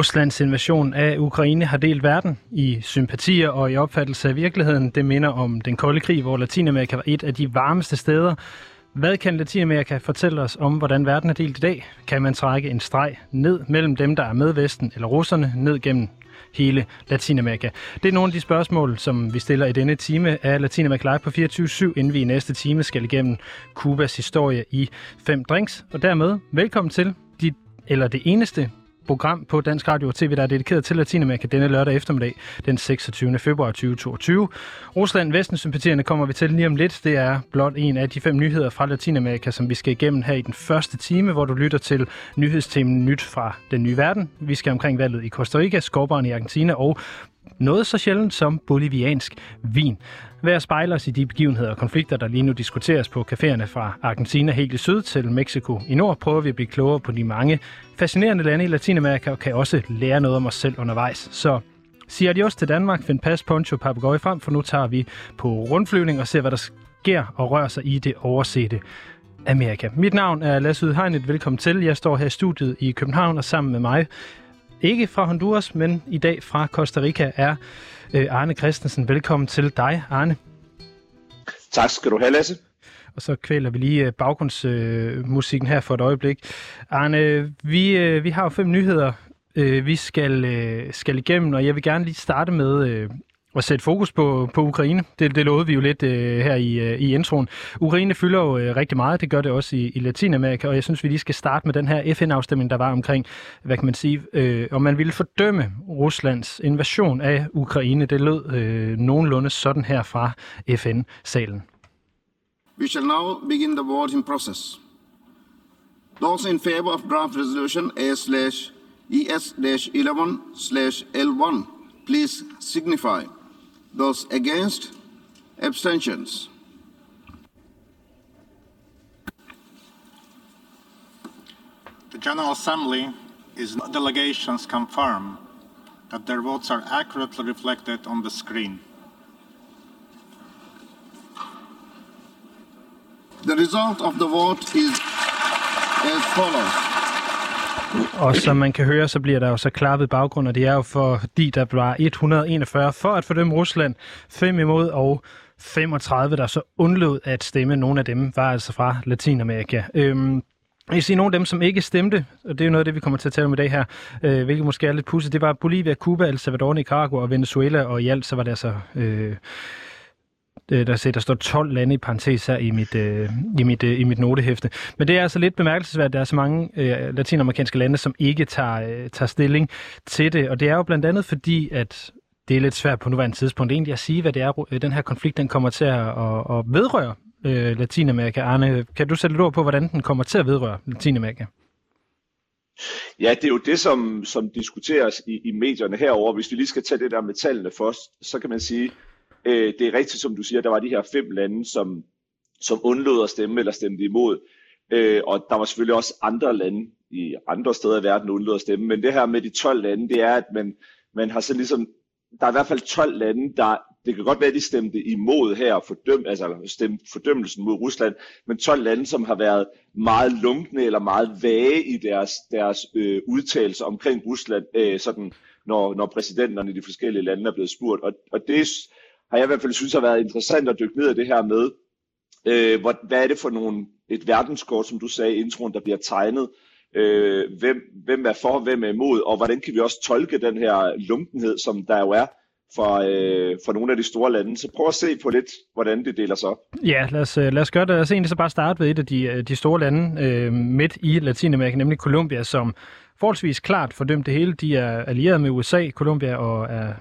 Ruslands invasion af Ukraine har delt verden i sympatier og i opfattelse af virkeligheden. Det minder om den kolde krig, hvor Latinamerika var et af de varmeste steder. Hvad kan Latinamerika fortælle os om, hvordan verden er delt i dag? Kan man trække en streg ned mellem dem, der er med Vesten eller russerne, ned gennem hele Latinamerika? Det er nogle af de spørgsmål, som vi stiller i denne time af Latinamerika Live på 24-7, inden vi i næste time skal igennem Kubas historie i fem drinks. Og dermed velkommen til dit eller det eneste program på Dansk Radio og TV, der er dedikeret til Latinamerika denne lørdag eftermiddag, den 26. februar 2022. Rusland Vesten-sympatierne kommer vi til lige om lidt. Det er blot en af de fem nyheder fra Latinamerika, som vi skal igennem her i den første time, hvor du lytter til nyhedstemen Nyt fra den nye verden. Vi skal omkring valget i Costa Rica, skovbarn i Argentina og noget så sjældent som boliviansk vin. Ved at spejle os i de begivenheder og konflikter, der lige nu diskuteres på caféerne fra Argentina helt i syd til Mexico i nord, prøver vi at blive klogere på de mange fascinerende lande i Latinamerika og kan også lære noget om os selv undervejs. Så siger de også til Danmark, find pas, poncho, papagøje frem, for nu tager vi på rundflyvning og ser, hvad der sker og rører sig i det oversete Amerika. Mit navn er Lasse Udhegnet. Velkommen til. Jeg står her i studiet i København, og sammen med mig, ikke fra Honduras, men i dag fra Costa Rica, er øh, Arne Christensen. Velkommen til dig, Arne. Tak skal du have, Lasse. Og så kvæler vi lige øh, baggrundsmusikken her for et øjeblik. Arne, vi, vi har jo fem nyheder, vi skal, skal igennem, og jeg vil gerne lige starte med at sætte fokus på, på Ukraine. Det, det lovede vi jo lidt øh, her i, øh, i introen. Ukraine fylder jo øh, rigtig meget, det gør det også i, i Latinamerika, og jeg synes, vi lige skal starte med den her FN-afstemning, der var omkring, hvad kan man sige, øh, om man ville fordømme Ruslands invasion af Ukraine. Det lød øh, nogenlunde sådan her fra FN-salen. We shall now begin the voting process. Those in favor of draft resolution A/ES-11/L1, please signify. Those against? Abstentions? The General Assembly is delegations confirm that their votes are accurately reflected on the screen. The result of the vote is as follows. Og som man kan høre, så bliver der jo så klappet baggrund, og det er jo fordi, der var 141 for at fordømme Rusland, 5 imod og 35, der så undlod at stemme. Nogle af dem var altså fra Latinamerika. Øhm, jeg siger nogle af dem, som ikke stemte, og det er jo noget af det, vi kommer til at tale om i dag her, øh, hvilket måske er lidt pudset, det var Bolivia, Cuba, El Salvador, Nicaragua og Venezuela, og i alt så var det altså øh, Øh, der, ser, der står 12 lande i parentes her i mit, øh, i, mit, øh, i mit notehæfte. Men det er altså lidt bemærkelsesværdigt, at der er så mange øh, latinamerikanske lande, som ikke tager, øh, tager stilling til det. Og det er jo blandt andet fordi, at det er lidt svært på nuværende tidspunkt egentlig at sige, hvad det er, øh, den her konflikt den kommer til at, at, at vedrøre øh, Latinamerika. Arne, kan du sætte et ord på, hvordan den kommer til at vedrøre Latinamerika? Ja, det er jo det, som, som diskuteres i, i medierne herover. Hvis vi lige skal tage det der med tallene først, så kan man sige, Øh, det er rigtigt, som du siger, der var de her fem lande, som, som undlod at stemme eller stemte imod. Øh, og der var selvfølgelig også andre lande i andre steder i verden, der undlod at stemme. Men det her med de 12 lande, det er, at man, man har så ligesom, der er i hvert fald 12 lande, der, det kan godt være, at de stemte imod her, og fordøm, altså stemte fordømmelsen mod Rusland, men 12 lande, som har været meget lunkne eller meget vage i deres, deres øh, udtalelser omkring Rusland, øh, sådan, når, når præsidenterne i de forskellige lande er blevet spurgt. Og, og det har jeg i hvert fald synes har været interessant at dykke ned i det her med, øh, hvad, hvad er det for nogle, et verdenskort, som du sagde i introen, der bliver tegnet, øh, hvem, hvem er for, hvem er imod, og hvordan kan vi også tolke den her lumpenhed, som der jo er for, øh, for nogle af de store lande. Så prøv at se på lidt, hvordan det deler sig op. Ja, lad os, øh, lad os gøre det. Lad os egentlig så bare starte ved et af de, øh, de store lande øh, midt i Latinamerika, nemlig Colombia, som forholdsvis klart fordømt det hele. De er allieret med USA, Colombia, og er,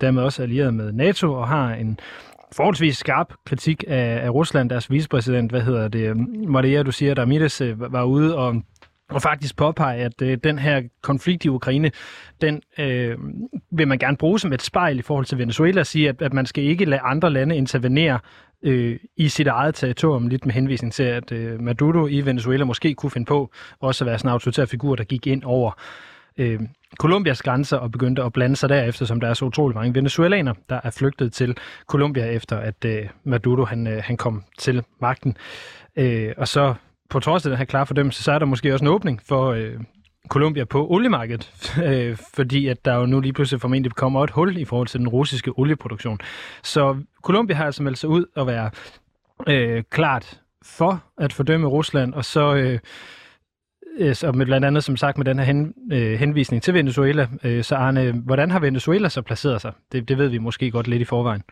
dermed også allieret med NATO, og har en forholdsvis skarp kritik af, af Rusland. Deres vicepræsident, hvad hedder det, Maria, du siger, Ramirez, øh, var ude og og faktisk påpege, at øh, den her konflikt i Ukraine, den øh, vil man gerne bruge som et spejl i forhold til Venezuela, og sige, at, at man skal ikke lade andre lande intervenere øh, i sit eget territorium, lidt med henvisning til, at øh, Maduro i Venezuela måske kunne finde på også at være sådan en autoritær figur, der gik ind over øh, Colombias grænser og begyndte at blande sig derefter, som der er så utrolig mange venezuelanere, der er flygtet til Colombia efter, at øh, Maduro han, øh, han kom til magten. Øh, og så på trods af den her klare fordømmelse, så er der måske også en åbning for, øh, Colombia på oliemarkedet, øh, fordi at der jo nu lige pludselig formentlig kommer et hul i forhold til den russiske olieproduktion. Så Colombia har altså meldt sig ud at være øh, klart for at fordømme Rusland, og så øh, og så med blandt andet, som sagt, med den her hen, øh, henvisning til Venezuela. Øh, så Arne, hvordan har Venezuela så placeret sig? Det, det ved vi måske godt lidt i forvejen.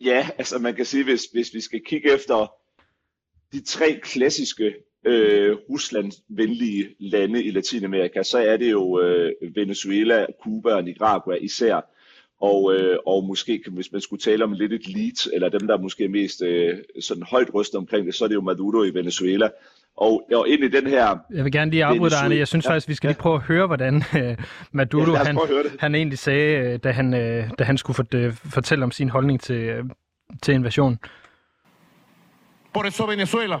Ja, altså man kan sige, hvis, hvis vi skal kigge efter de tre klassiske øh, Rusland-venlige lande i Latinamerika, så er det jo øh, Venezuela, Cuba og Nicaragua især. Og, øh, og måske, hvis man skulle tale om lidt et lead, eller dem, der er måske mest øh, sådan højt rystet omkring det, så er det jo Maduro i Venezuela. Og, og ind i den her... Jeg vil gerne lige afbryde dig, Arne. Jeg synes ja, faktisk, vi skal ja. lige prøve at høre, hvordan uh, Maduro ja, han, han egentlig sagde, uh, da han, uh, da han skulle uh, fortælle om sin holdning til, uh, til invasionen. Por eso Venezuela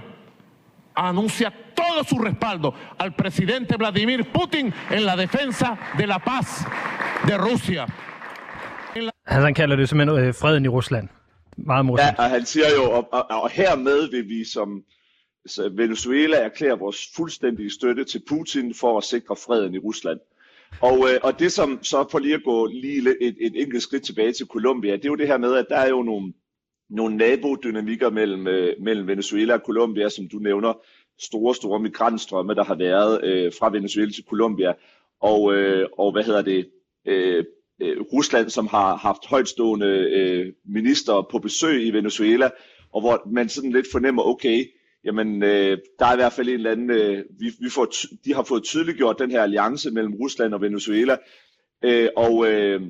anuncia todo su respaldo al presidente Vladimir Putin en la defensa de la paz de Rusia. Han kalder det simpelthen øh, freden i Rusland. Meget morsomt. Ja, og han siger jo, og, og, og hermed vil vi som så Venezuela erklærer vores fuldstændige støtte til Putin for at sikre freden i Rusland. Og, øh, og det som så for lige at gå lige et, et enkelt skridt tilbage til Colombia, det er jo det her med, at der er jo nogle, nogle nabodynamikker mellem, øh, mellem Venezuela og Colombia, som du nævner, store, store migrantstrømme, der har været øh, fra Venezuela til Colombia, og, øh, og hvad hedder det, øh, øh, Rusland, som har haft højtstående øh, minister på besøg i Venezuela, og hvor man sådan lidt fornemmer, okay, jamen øh, der er i hvert fald en eller anden, øh, vi, vi får, de har fået tydeliggjort den her alliance mellem Rusland og Venezuela, øh, og øh,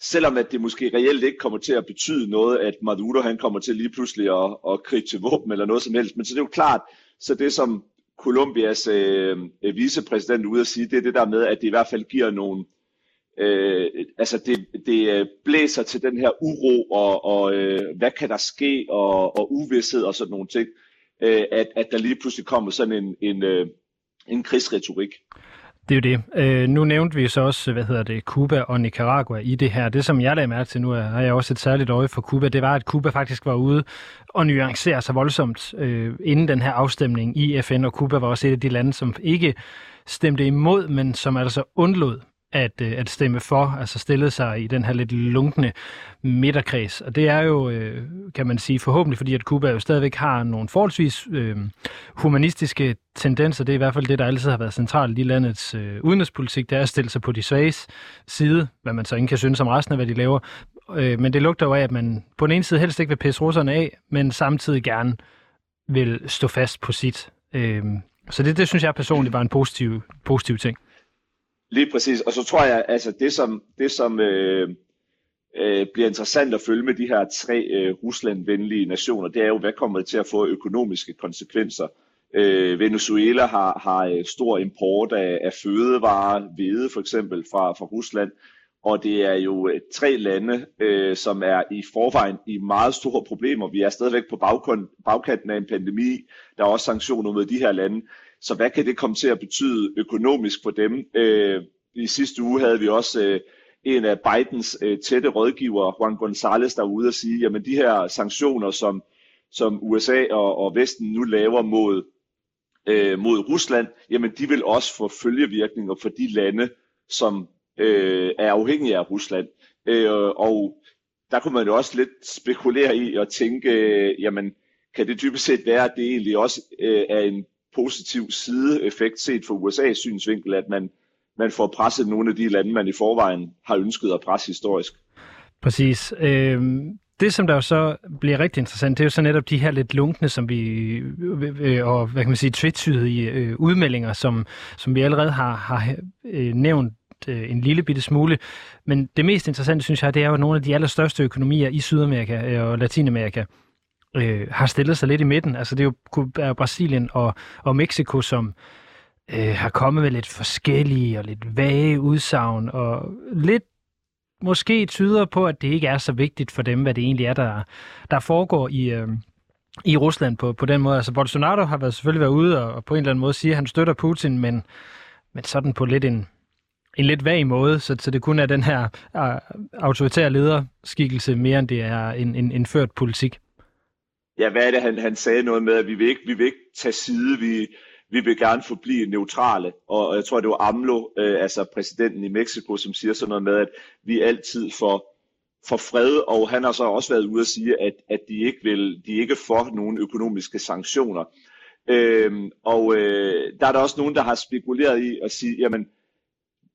selvom at det måske reelt ikke kommer til at betyde noget, at Maduro han kommer til lige pludselig at, at krige til våben eller noget som helst, men så det er jo klart, så det som Colombias øh, øh vicepræsident ude at sige, det er det der med, at det i hvert fald giver nogle, øh, altså det, det øh, blæser til den her uro, og, og øh, hvad kan der ske, og, og uvidshed og sådan nogle ting, øh, at, at der lige pludselig kommer sådan en, en, øh, en krigsretorik. Det er jo det. Øh, nu nævnte vi så også, hvad hedder det, Cuba og Nicaragua i det her. Det, som jeg lagde mærke til nu, er, har jeg også et særligt øje for Cuba, det var, at Cuba faktisk var ude og nuancere sig voldsomt øh, inden den her afstemning i FN, og Cuba var også et af de lande, som ikke stemte imod, men som altså undlod at, øh, at stemme for, altså stille sig i den her lidt lunkne midterkreds. Og det er jo, øh, kan man sige, forhåbentlig, fordi at Cuba jo stadigvæk har nogle forholdsvis øh, humanistiske tendenser. Det er i hvert fald det, der altid har været centralt i landets øh, udenrigspolitik, det er at stille sig på de svages side, hvad man så ikke kan synes om resten af, hvad de laver. Øh, men det lugter jo af, at man på den ene side helst ikke vil pisse russerne af, men samtidig gerne vil stå fast på sit. Øh, så det, det synes jeg personligt var en positiv, positiv ting. Lige præcis, og så tror jeg, altså det som, det som øh, øh, bliver interessant at følge med de her tre øh, Rusland-venlige nationer, det er jo, hvad kommer det til at få økonomiske konsekvenser. Øh, Venezuela har, har øh, stor import af, af fødevarer, hvede for eksempel fra, fra Rusland, og det er jo øh, tre lande, øh, som er i forvejen i meget store problemer. Vi er stadigvæk på bagkanten af en pandemi. Der er også sanktioner mod de her lande. Så hvad kan det komme til at betyde økonomisk for dem? Øh, I sidste uge havde vi også øh, en af Bidens øh, tætte rådgiver, Juan González, der var ude og sige, jamen de her sanktioner, som, som USA og, og Vesten nu laver mod, øh, mod Rusland, jamen de vil også få følgevirkninger for de lande, som øh, er afhængige af Rusland. Øh, og der kunne man jo også lidt spekulere i og tænke, øh, jamen kan det dybest set være, at det egentlig også øh, er en positiv sideeffekt set fra USA's synsvinkel, at man, man får presset nogle af de lande, man i forvejen har ønsket at presse historisk. Præcis. Øh, det, som der jo så bliver rigtig interessant, det er jo så netop de her lidt lunkne, som vi, øh, øh, og hvad kan man sige, tvetydige øh, udmeldinger, som, som vi allerede har, har øh, nævnt øh, en lille bitte smule. Men det mest interessante, synes jeg, det er jo nogle af de allerstørste økonomier i Sydamerika øh, og Latinamerika, øh, har stillet sig lidt i midten. Altså det er jo Brasilien og, og Mexico, som øh, har kommet med lidt forskellige og lidt vage udsagn, og lidt måske tyder på, at det ikke er så vigtigt for dem, hvad det egentlig er, der, der foregår i, øh, i Rusland på, på den måde. Altså Bolsonaro har været, selvfølgelig været ude og, og på en eller anden måde sige, at han støtter Putin, men, men sådan på lidt en, en lidt vag måde, så, så det kun er den her uh, autoritære lederskikkelse mere, end det er en, en, en ført politik ja, hvad er det, han, han sagde noget med, at vi vil ikke, vi vil ikke tage side, vi, vi vil gerne forblive neutrale. Og jeg tror, det var AMLO, øh, altså præsidenten i Mexico, som siger sådan noget med, at vi altid for, for fred, og han har så også været ude at sige, at, at de ikke vil, de ikke for nogle økonomiske sanktioner. Øhm, og øh, der er der også nogen, der har spekuleret i at sige, jamen,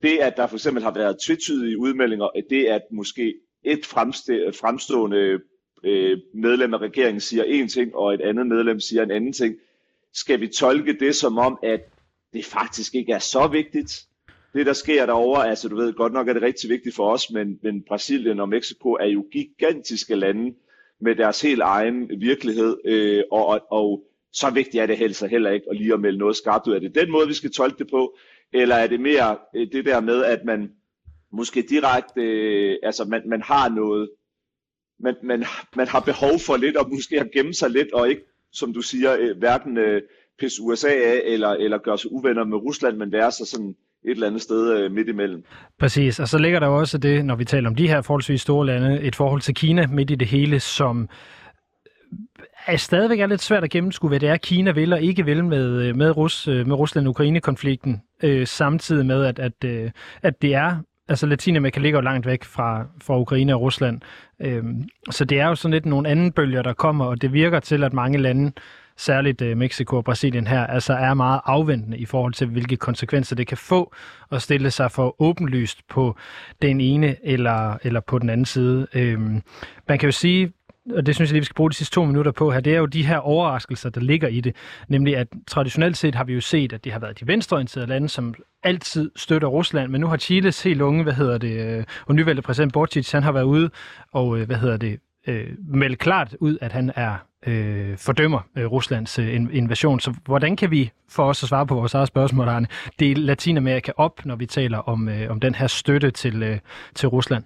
det at der for eksempel har været tvetydige udmeldinger, det at måske et fremstående øh, medlem af regeringen siger en ting, og et andet medlem siger en anden ting, skal vi tolke det som om, at det faktisk ikke er så vigtigt, det der sker derovre, altså du ved, godt nok er det rigtig vigtigt for os, men, men Brasilien og Mexico er jo gigantiske lande med deres helt egen virkelighed, øh, og, og, og så vigtigt er det helst heller ikke at lige at melde noget skarpt ud. Er det den måde, vi skal tolke det på, eller er det mere øh, det der med, at man måske direkte, øh, altså man, man har noget, man, man, man har behov for lidt, og måske at gemme sig lidt, og ikke, som du siger, øh, hverken øh, pisse USA af, eller, eller gøre sig uvenner med Rusland, men være så sådan et eller andet sted øh, midt imellem. Præcis, og så ligger der jo også det, når vi taler om de her forholdsvis store lande, et forhold til Kina midt i det hele, som er stadigvæk er lidt svært at gennemskue, hvad det er, Kina vil og ikke vil med, øh, med, Rus, øh, med Rusland-Ukraine-konflikten, øh, samtidig med, at, at, øh, at det er altså Latinamerika ligger jo langt væk fra, fra Ukraine og Rusland. Øhm, så det er jo sådan lidt nogle anden bølger, der kommer, og det virker til, at mange lande særligt øh, Mexico og Brasilien her, altså er meget afventende i forhold til, hvilke konsekvenser det kan få at stille sig for åbenlyst på den ene eller, eller på den anden side. Øhm, man kan jo sige, og det synes jeg lige, vi skal bruge de sidste to minutter på her, det er jo de her overraskelser, der ligger i det. Nemlig at traditionelt set har vi jo set, at det har været de venstreorienterede lande, som altid støtter Rusland, men nu har Chiles helt unge, hvad hedder det, øh, og nyvalgte præsident Bortic, han har været ude og, øh, hvad hedder det, øh, meldt klart ud, at han er øh, fordømmer øh, Ruslands øh, invasion. Så hvordan kan vi, for os at svare på vores eget spørgsmål, Arne, dele Latinamerika op, når vi taler om, øh, om den her støtte til, øh, til Rusland?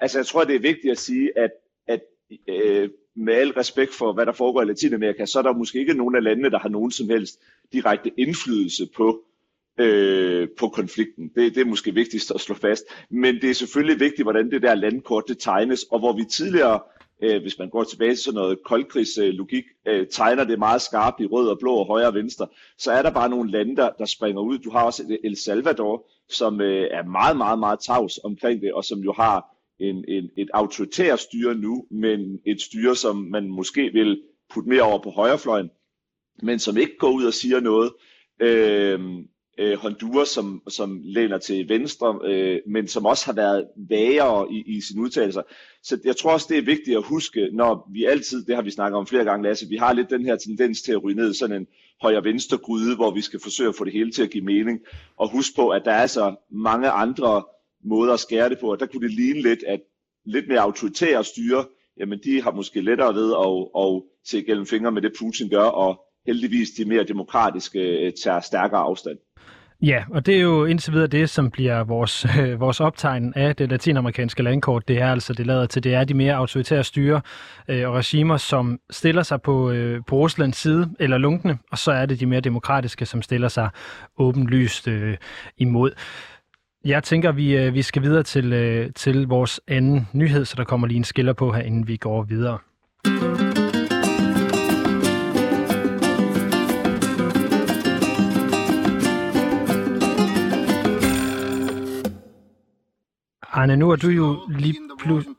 Altså, jeg tror, det er vigtigt at sige, at øh, med al respekt for, hvad der foregår i Latinamerika, så er der måske ikke nogen af landene, der har nogen som helst direkte indflydelse på øh, på konflikten. Det, det er måske vigtigst at slå fast. Men det er selvfølgelig vigtigt, hvordan det der landkort det tegnes, og hvor vi tidligere øh, hvis man går tilbage til sådan noget koldkrigslogik, øh, tegner det meget skarpt i rød og blå og højre og venstre, så er der bare nogle lande, der, der springer ud. Du har også El Salvador, som øh, er meget, meget, meget tavs omkring det, og som jo har en, en, et autoritært styre nu, men et styre, som man måske vil putte mere over på højrefløjen, men som ikke går ud og siger noget. Øh, øh, Honduras, som, som læner til venstre, øh, men som også har været vagere i, i sine udtalelser. Så jeg tror også, det er vigtigt at huske, når vi altid, det har vi snakket om flere gange, Lasse, vi har lidt den her tendens til at ryge ned sådan en højre-venstre gryde, hvor vi skal forsøge at få det hele til at give mening. Og husk på, at der er så mange andre måder at skære det på, og der kunne det ligne lidt, at lidt mere autoritære styre, jamen de har måske lettere ved at, at se gennem fingre med det, Putin gør, og heldigvis de mere demokratiske øh, tager stærkere afstand. Ja, og det er jo indtil videre det, som bliver vores, øh, vores optegn af det latinamerikanske landkort. Det er altså, det lader til, det er de mere autoritære styre øh, og regimer, som stiller sig på, øh, på Ruslands side, eller lunkende, og så er det de mere demokratiske, som stiller sig åbenlyst øh, imod. Jeg tænker, vi, øh, vi skal videre til, øh, til vores anden nyhed, så der kommer lige en skiller på her, inden vi går videre. Arne, nu er du jo lige pludselig...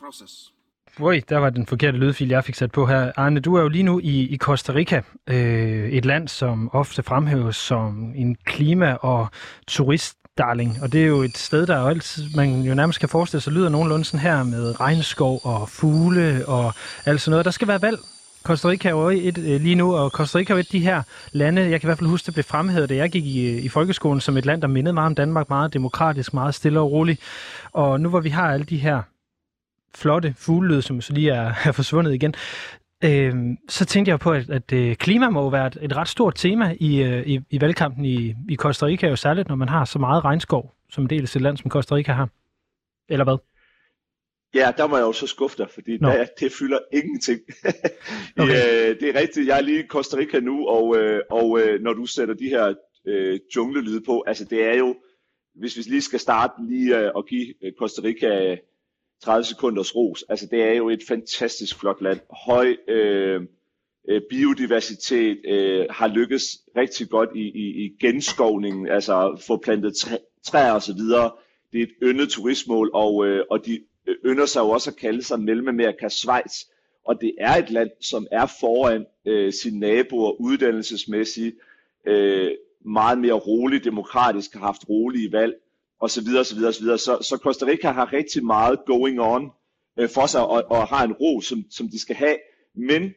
Oj, der var den forkerte lydfil, jeg fik sat på her. Arne, du er jo lige nu i, i Costa Rica, øh, et land, som ofte fremhæves som en klima- og turist Darling. Og det er jo et sted, der jo altid, man jo nærmest kan forestille sig, lyder nogenlunde sådan her med regnskov og fugle og alt sådan noget. Der skal være valg Costa Rica er jo et, øh, lige nu, og Costa Rica er jo et af de her lande, jeg kan i hvert fald huske, det blev fremhævet, da jeg gik i, øh, i folkeskolen, som et land, der mindede meget om Danmark, meget demokratisk, meget stille og roligt. Og nu hvor vi har alle de her flotte fuglelyde, som så lige er, er forsvundet igen, øh, så tænkte jeg på, at, at øh, klima må være et, et ret stort tema i, øh, i, i valgkampen i, i Costa Rica, jo særligt når man har så meget regnskov, som en del af sit land, som Costa Rica har. Eller hvad? Ja, der må jeg jo så skuffe dig, fordi no. der, det fylder ingenting. okay. øh, det er rigtigt, jeg er lige i Costa Rica nu, og, øh, og øh, når du sætter de her øh, junglelyde på, altså det er jo, hvis vi lige skal starte lige øh, og give Costa Rica 30 sekunders ros, altså det er jo et fantastisk flot land. Høj, øh, øh, biodiversitet, øh, har lykkes rigtig godt i, i, i genskovningen, altså få plantet træ, træer osv. Det er et yndet turistmål, og, øh, og de øh, ynder sig jo også at kalde sig Mellemamerika Schweiz. Og det er et land, som er foran øh, sine naboer uddannelsesmæssigt, øh, meget mere roligt, demokratisk, har haft rolige valg og så videre, og Så, videre, så videre. Så Costa Rica har rigtig meget going on øh, for sig, og, og har en ro, som, som de skal have. Men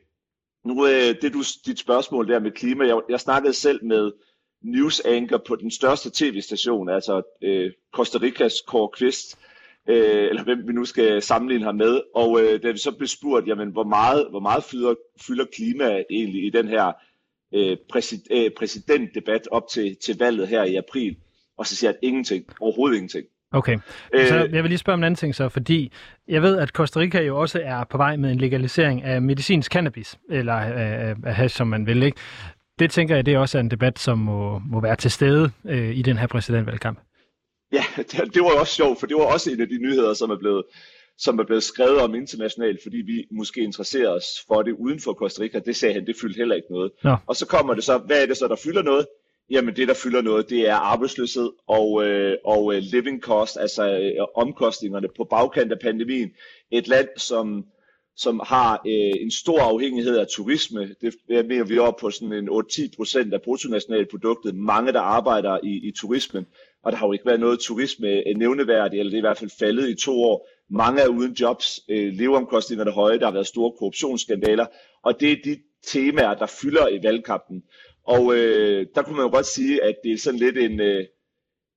nu øh, det du, dit spørgsmål der med klima, jeg, jeg snakkede selv med news anchor på den største tv-station, altså øh, Costa Ricas Kåre Kvist, øh, eller hvem vi nu skal sammenligne ham med. Og øh, da vi så blev spurgt, jamen, hvor meget, hvor meget fylder, fylder klima egentlig i den her øh, præsid, øh, præsidentdebat op til, til valget her i april, og så siger at ingenting, overhovedet ingenting. Okay, så øh, jeg vil lige spørge om en anden ting så, fordi jeg ved, at Costa Rica jo også er på vej med en legalisering af medicinsk cannabis, eller af, af hash, som man vil, ikke? Det tænker jeg, det er også en debat, som må, må være til stede øh, i den her præsidentvalgkamp. Ja, det, det var også sjovt, for det var også en af de nyheder, som er blevet, som er blevet skrevet om internationalt, fordi vi måske interesserer os for det uden for Costa Rica. Det sagde han, det fyldte heller ikke noget. Nå. Og så kommer det så, hvad er det så, der fylder noget? Jamen det, der fylder noget, det er arbejdsløshed og, øh, og øh, living cost, altså øh, omkostningerne på bagkant af pandemien. Et land, som, som har øh, en stor afhængighed af turisme. Det mener vi op på sådan en 8-10 procent af bruttonationalproduktet. Mange, der arbejder i, i turismen og der har jo ikke været noget turisme øh, nævneværdigt, eller det er i hvert fald faldet i to år. Mange er uden jobs, øh, leveomkostningerne er høje, der har været store korruptionsskandaler, og det er de temaer, der fylder i valgkampen. Og øh, der kunne man jo godt sige, at det er sådan lidt en, øh,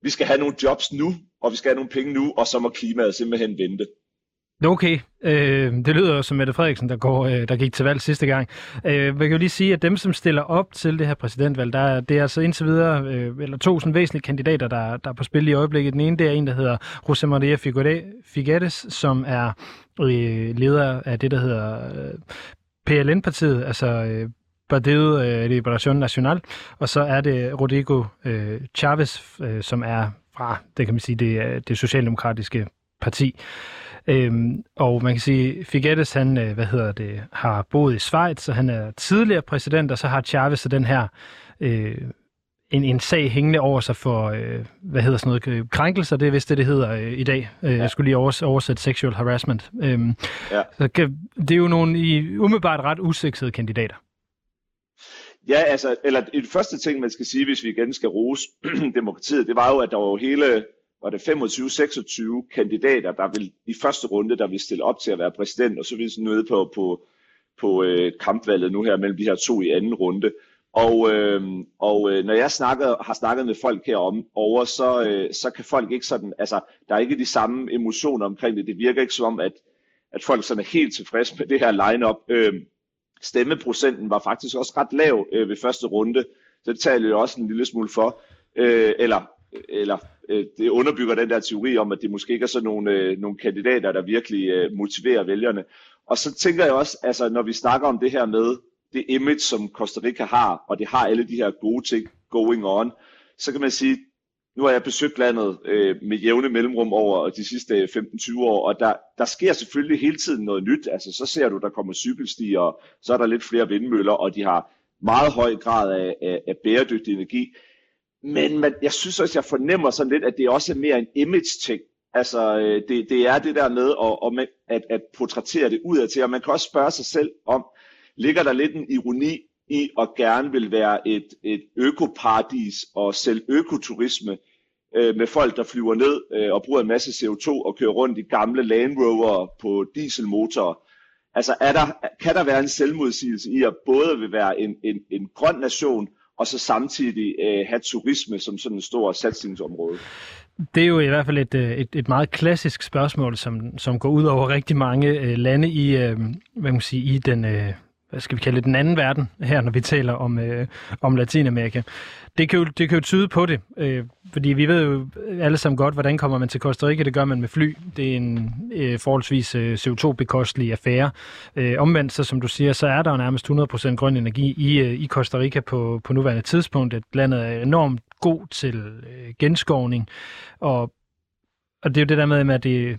vi skal have nogle jobs nu, og vi skal have nogle penge nu, og så må klimaet simpelthen vente. Okay, øh, det lyder jo som Mette Frederiksen, der, går, øh, der gik til valg sidste gang. Øh, man kan jo lige sige, at dem, som stiller op til det her præsidentvalg, der, det er altså indtil videre, øh, eller to sådan væsentlige kandidater, der, der er på spil i øjeblikket. Den ene, det er en, der hedder José Maria Figueres, som er øh, leder af det, der hedder øh, PLN-partiet, altså øh, Partido øh, Liberación Nacional, og så er det Rodrigo øh, Chavez, øh, som er fra, det kan man sige, det, det socialdemokratiske parti. Øhm, og man kan sige, Figueres, han, øh, hvad hedder det, har boet i Schweiz, så han er tidligere præsident, og så har Chavez så den her øh, en, en sag hængende over sig for, øh, hvad hedder sådan noget, øh, krænkelser, det er vist det, det hedder øh, i dag. Øh, ja. Jeg skulle lige overs- oversætte sexual harassment. Øhm, ja. så kan, det er jo nogle i umiddelbart ret usexede kandidater. Ja, altså, eller det første ting, man skal sige, hvis vi igen skal rose demokratiet, det var jo, at der var hele var det 25-26 kandidater, der vil i første runde, der vil stille op til at være præsident, og så vil vi nede på, på, på øh, kampvalget nu her mellem de her to i anden runde. Og, øh, og øh, når jeg snakker, har snakket med folk herom over, så, øh, så kan folk ikke sådan, altså der er ikke de samme emotioner omkring det. Det virker ikke som om, at, at folk sådan er helt tilfredse med det her lineup. Øh, stemmeprocenten var faktisk også ret lav øh, ved første runde, så det taler jo også en lille smule for. Øh, eller eller øh, det underbygger den der teori om, at det måske ikke er sådan nogle, øh, nogle kandidater, der virkelig øh, motiverer vælgerne. Og så tænker jeg også, altså når vi snakker om det her med det image, som Costa Rica har, og det har alle de her gode ting going on, så kan man sige, nu har jeg besøgt landet øh, med jævne mellemrum over de sidste 15-20 år, og der, der sker selvfølgelig hele tiden noget nyt. Altså så ser du, der kommer cykelstier, og så er der lidt flere vindmøller, og de har meget høj grad af, af, af bæredygtig energi. Men man, jeg synes også, jeg fornemmer sådan lidt, at det også er mere en image-ting. Altså, øh, det, det er det der med at, at, at portrættere det udad til, og man kan også spørge sig selv om, ligger der lidt en ironi i at gerne vil være et, et økoparadis og selv økoturisme øh, med folk, der flyver ned øh, og bruger en masse CO2 og kører rundt i gamle Land Rover på dieselmotorer. Altså, er der, kan der være en selvmodsigelse i at både vil være en, en, en grøn nation, og så samtidig øh, have turisme som sådan en stor satsningsområde? Det er jo i hvert fald et, øh, et, et meget klassisk spørgsmål, som, som går ud over rigtig mange øh, lande i, øh, hvad man sige, i den, øh, hvad skal vi kalde det, den anden verden her, når vi taler om, øh, om Latinamerika. Det kan, jo, det kan jo tyde på det, øh, fordi vi ved jo alle sammen godt, hvordan kommer man til Costa Rica. Det gør man med fly. Det er en øh, forholdsvis øh, CO2-bekostelig affære. Øh, omvendt, så som du siger, så er der jo nærmest 100% grøn energi i, øh, i Costa Rica på, på nuværende tidspunkt. Et landet er enormt god til øh, genskovning, og, og det er jo det der med, at det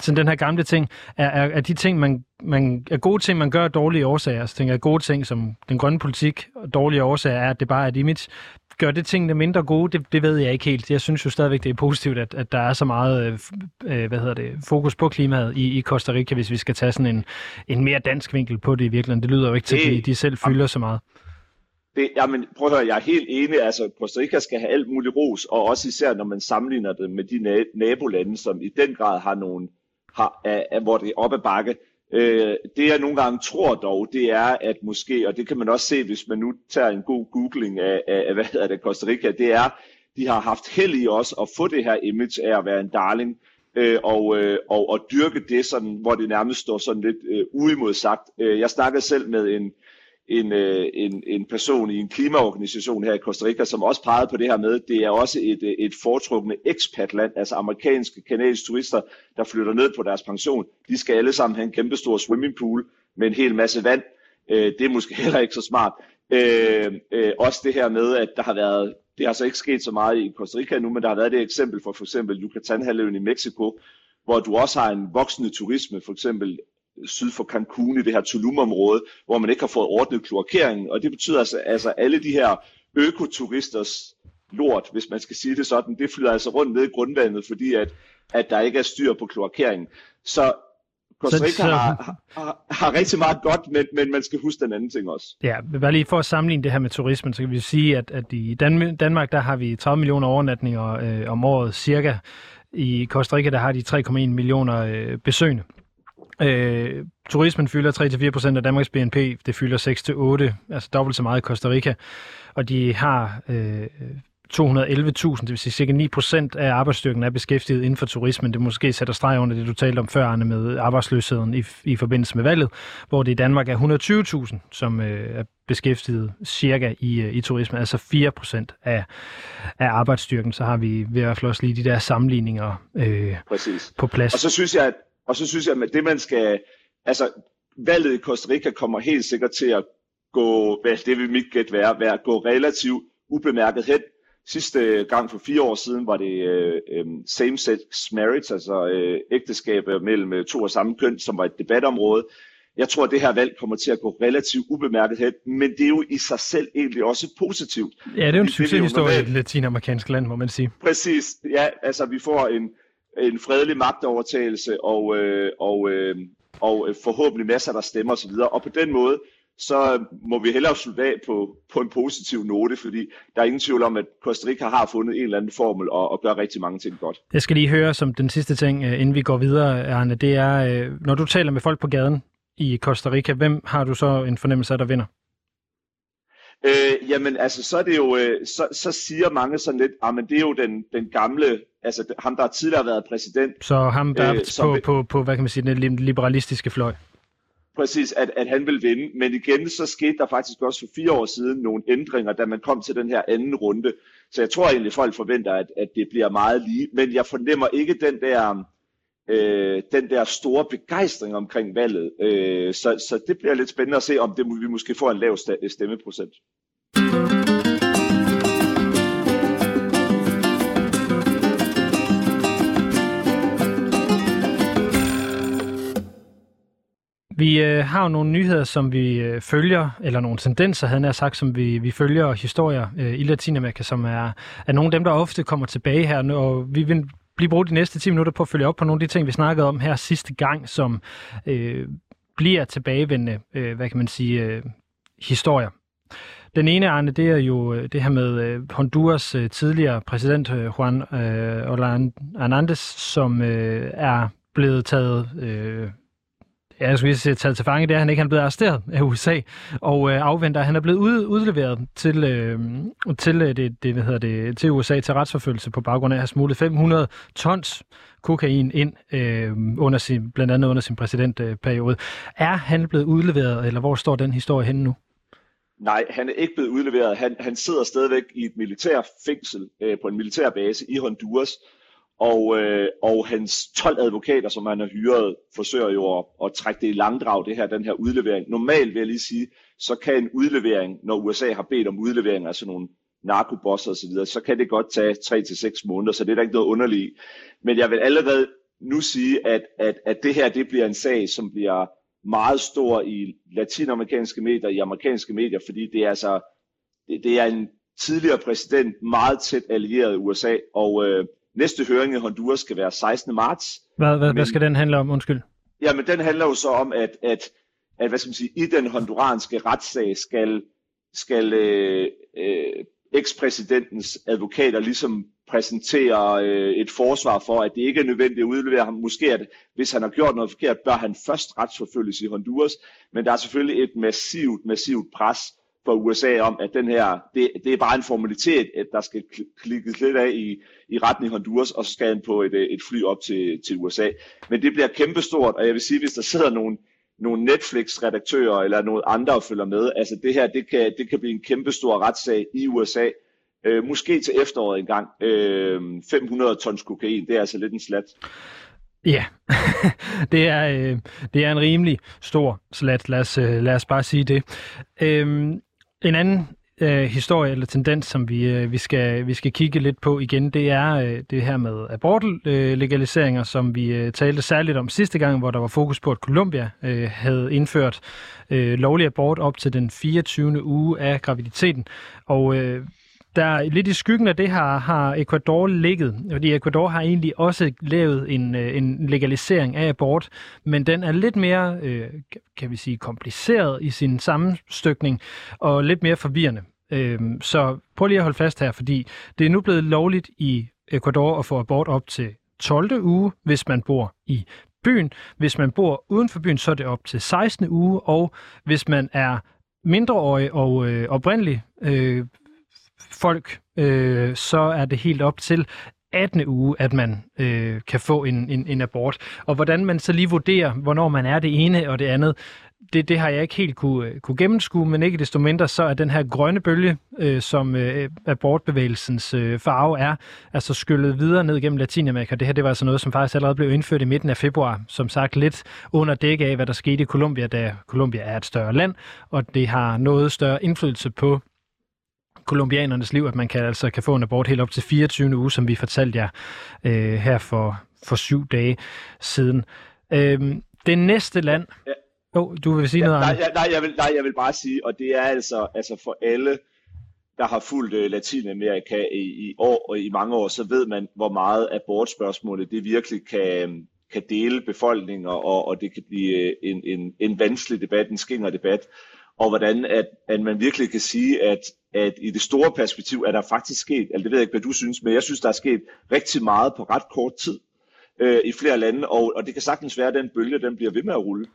til den her gamle ting, er, er, er de ting, man, man, er gode ting, man gør dårlige årsager. Så tænker jeg, gode ting som den grønne politik og dårlige årsager er, at det bare er et image. Gør det tingene mindre gode? Det, det ved jeg ikke helt. Jeg synes jo stadigvæk, det er positivt, at, at der er så meget øh, hvad hedder det, fokus på klimaet i, i Costa Rica, hvis vi skal tage sådan en, en mere dansk vinkel på det i virkeligheden. Det lyder jo ikke til, at de, de selv fylder så meget. Det, jamen, prøv at høre, jeg er helt enig. Altså, Costa Rica skal have alt muligt ros, og også især, når man sammenligner det med de nabolande, som i den grad har nogle, har, er, er, hvor det er op ad bakke. Øh, det jeg nogle gange tror dog, det er, at måske, og det kan man også se, hvis man nu tager en god googling af, af hvad hedder det, Costa Rica, det er, de har haft held i os at få det her image af at være en darling, øh, og, øh, og, og dyrke det, sådan, hvor det nærmest står sådan lidt øh, uimodsagt. Øh, jeg snakkede selv med en, en, øh, en, en person i en klimaorganisation her i Costa Rica, som også pegede på det her med, det er også et, øh, et foretrukne expatland, altså amerikanske, kanadiske turister, der flytter ned på deres pension. De skal alle sammen have en kæmpe stor swimmingpool med en hel masse vand. Øh, det er måske heller ikke så smart. Øh, øh, også det her med, at der har været, det har så ikke sket så meget i Costa Rica nu, men der har været det eksempel for for eksempel Yucatan-halvøen i Mexico, hvor du også har en voksende turisme, for eksempel syd for Cancun i det her Tulum-område, hvor man ikke har fået ordnet kloakeringen. Og det betyder altså, altså alle de her økoturisters lort, hvis man skal sige det sådan, det flyder altså rundt ned i grundvandet, fordi at, at der ikke er styr på kloakeringen. Så Costa Rica har, har, har rigtig meget godt, men, men man skal huske den anden ting også. Ja, bare lige for at sammenligne det her med turismen, så kan vi sige, at, at i Dan- Danmark, der har vi 30 millioner overnatninger øh, om året cirka. I Costa Rica, der har de 3,1 millioner øh, besøgende. Øh, turismen fylder 3-4% af Danmarks BNP, det fylder 6-8, altså dobbelt så meget i Costa Rica, og de har øh, 211.000, det vil sige cirka 9% af arbejdsstyrken er beskæftiget inden for turismen. Det måske sætter streg under det, du talte om før, Arne, med arbejdsløsheden i, i forbindelse med valget, hvor det i Danmark er 120.000, som øh, er beskæftiget cirka i, øh, i turismen, altså 4% af, af arbejdsstyrken. Så har vi ved at også lige de der sammenligninger øh, Præcis. på plads. Og så synes jeg, at og så synes jeg, at det man skal, altså valget i Costa Rica kommer helt sikkert til at gå, hvad det vil mit gæt være, være gå relativt ubemærket hen. Sidste gang for fire år siden var det øh, øh, same-sex marriage, altså øh, ægteskaber mellem øh, to og samme køn, som var et debatområde. Jeg tror, at det her valg kommer til at gå relativt ubemærket hen, men det er jo i sig selv egentlig også positivt. Ja, det er jo en succeshistorie i et latinamerikansk land, må man sige. Præcis, ja, altså vi får en, en fredelig magtovertagelse og, øh, og, øh, og øh, forhåbentlig masser, der stemmer osv. Og på den måde, så må vi hellere slutte af på, på en positiv note, fordi der er ingen tvivl om, at Costa Rica har fundet en eller anden formel og, og gør rigtig mange ting godt. Jeg skal lige høre som den sidste ting, øh, inden vi går videre, Arne, det er, øh, når du taler med folk på gaden i Costa Rica, hvem har du så en fornemmelse af, der vinder? Øh, jamen, altså, så er det jo, øh, så, så siger mange sådan lidt, ah, men det er jo den, den gamle, altså ham, der tidligere har været præsident. Så ham, der øh, på, på, på, hvad kan man sige, den liberalistiske fløj. Præcis, at, at han vil vinde. Men igen, så skete der faktisk også for fire år siden nogle ændringer, da man kom til den her anden runde. Så jeg tror egentlig, folk forventer, at, at det bliver meget lige. Men jeg fornemmer ikke den der, øh, den der store begejstring omkring valget. Øh, så, så det bliver lidt spændende at se, om det, vi måske får en lav stemmeprocent. Vi øh, har jo nogle nyheder, som vi øh, følger, eller nogle tendenser, havde jeg sagt, som vi, vi følger, og historier øh, i Latinamerika, som er, er nogle af dem, der ofte kommer tilbage her. Og vi vil lige bruge de næste 10 minutter på at følge op på nogle af de ting, vi snakkede om her sidste gang, som øh, bliver tilbagevendende, øh, hvad kan man sige, øh, historier. Den ene, Arne, det er jo øh, det her med øh, Honduras øh, tidligere præsident øh, Juan øh, Orlando Hernandez, som er blevet taget øh, Ja, jeg skulle lige sige, taget til fange, det er han ikke. Han er blevet arresteret af USA og øh, afventer. Han er blevet ud, udleveret til, øh, til, øh, det, det, hvad hedder det, til USA til retsforfølgelse på baggrund af at have smuglet 500 tons kokain ind, øh, under sin, blandt andet under sin præsidentperiode. Er han blevet udleveret, eller hvor står den historie henne nu? Nej, han er ikke blevet udleveret. Han, han sidder stadigvæk i et militær fængsel øh, på en militær base i Honduras, og, øh, og hans 12 advokater, som han har hyret, forsøger jo at, at trække det i langdrag, det her, den her udlevering. Normalt vil jeg lige sige, så kan en udlevering, når USA har bedt om udlevering af sådan nogle narkobosser osv., så, så kan det godt tage 3 til måneder, så det er der ikke noget underligt Men jeg vil allerede nu sige, at, at, at det her det bliver en sag, som bliver meget stor i latinamerikanske medier, i amerikanske medier, fordi det er altså det, det er en tidligere præsident meget tæt allieret i USA, og øh, næste høring i Honduras skal være 16. marts. Hvad, hvad, men, hvad skal den handle om? Undskyld. Ja, men den handler jo så om, at, at, at hvad skal man sige, i den honduranske retssag skal, skal øh, øh, ekspræsidentens advokater ligesom præsentere øh, et forsvar for, at det ikke er nødvendigt at udlevere ham. Måske at hvis han har gjort noget forkert, bør han først retsforfølges i Honduras. Men der er selvfølgelig et massivt, massivt pres for USA om, at den her, det, det er bare en formalitet, at der skal klikkes lidt af i, i retning Honduras, og så skal han på et, et fly op til, til USA. Men det bliver kæmpestort, og jeg vil sige, hvis der sidder nogle, nogle Netflix-redaktører eller nogle andre og følger med, altså det her, det kan, det kan blive en kæmpestor retssag i USA, øh, måske til efteråret engang. Øh, 500 tons kokain, det er altså lidt en slat. Ja, det, er, øh, det er en rimelig stor slat, lad os, øh, lad os bare sige det. Øh, en anden øh, historie eller tendens, som vi, øh, vi, skal, vi skal kigge lidt på igen, det er øh, det her med abortlegaliseringer, øh, som vi øh, talte særligt om sidste gang, hvor der var fokus på, at Colombia øh, havde indført øh, lovlig abort op til den 24. uge af graviditeten. Og øh, der lidt i skyggen af det her har Ecuador ligget, fordi Ecuador har egentlig også lavet en, øh, en legalisering af abort, men den er lidt mere, øh, kan vi sige, kompliceret i sin sammenstykning og lidt mere forvirrende. Øh, så prøv lige at holde fast her, fordi det er nu blevet lovligt i Ecuador at få abort op til 12. uge, hvis man bor i byen. Hvis man bor uden for byen, så er det op til 16. uge, og hvis man er mindreårig og øh, oprindelig øh, folk, øh, så er det helt op til 18. uge, at man øh, kan få en, en, en abort. Og hvordan man så lige vurderer, hvornår man er det ene og det andet, det, det har jeg ikke helt kunne, øh, kunne gennemskue, men ikke desto mindre, så er den her grønne bølge, øh, som øh, abortbevægelsens øh, farve er, altså skyllet videre ned gennem Latinamerika. Det her det var altså noget, som faktisk allerede blev indført i midten af februar, som sagt lidt under dæk af, hvad der skete i Colombia, da Colombia er et større land, og det har noget større indflydelse på kolumbianernes liv, at man kan altså kan få en abort helt op til 24. uge, som vi fortalte jer øh, her for, for syv dage siden. Øh, det næste land... Ja. Oh, du vil sige ja, noget, nej, ja, nej, jeg vil, nej, jeg vil bare sige, og det er altså, altså for alle, der har fulgt uh, Latinamerika i, i år og i mange år, så ved man, hvor meget abortspørgsmålet det virkelig kan, kan dele befolkningen, og, og det kan blive øh, en, en, en vanskelig debat, en skinger debat og hvordan at, at man virkelig kan sige, at, at i det store perspektiv er der faktisk sket, altså det ved jeg ikke, hvad du synes, men jeg synes, der er sket rigtig meget på ret kort tid øh, i flere lande, og, og det kan sagtens være, at den bølge, den bliver ved med at rulle.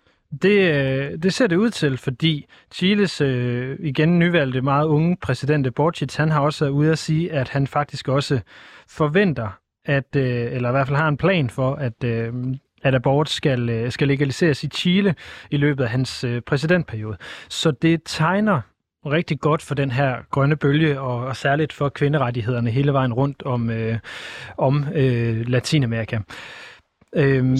Det, øh, det ser det ud til, fordi Chiles øh, igen nyvalgte meget unge præsident Borchitz, han har også været ude at sige, at han faktisk også forventer, at, øh, eller i hvert fald har en plan for, at øh, at abort skal, øh, skal legaliseres i Chile i løbet af hans øh, præsidentperiode. Så det tegner rigtig godt for den her grønne bølge, og, og særligt for kvinderettighederne hele vejen rundt om, øh, om øh, Latinamerika. Øhm,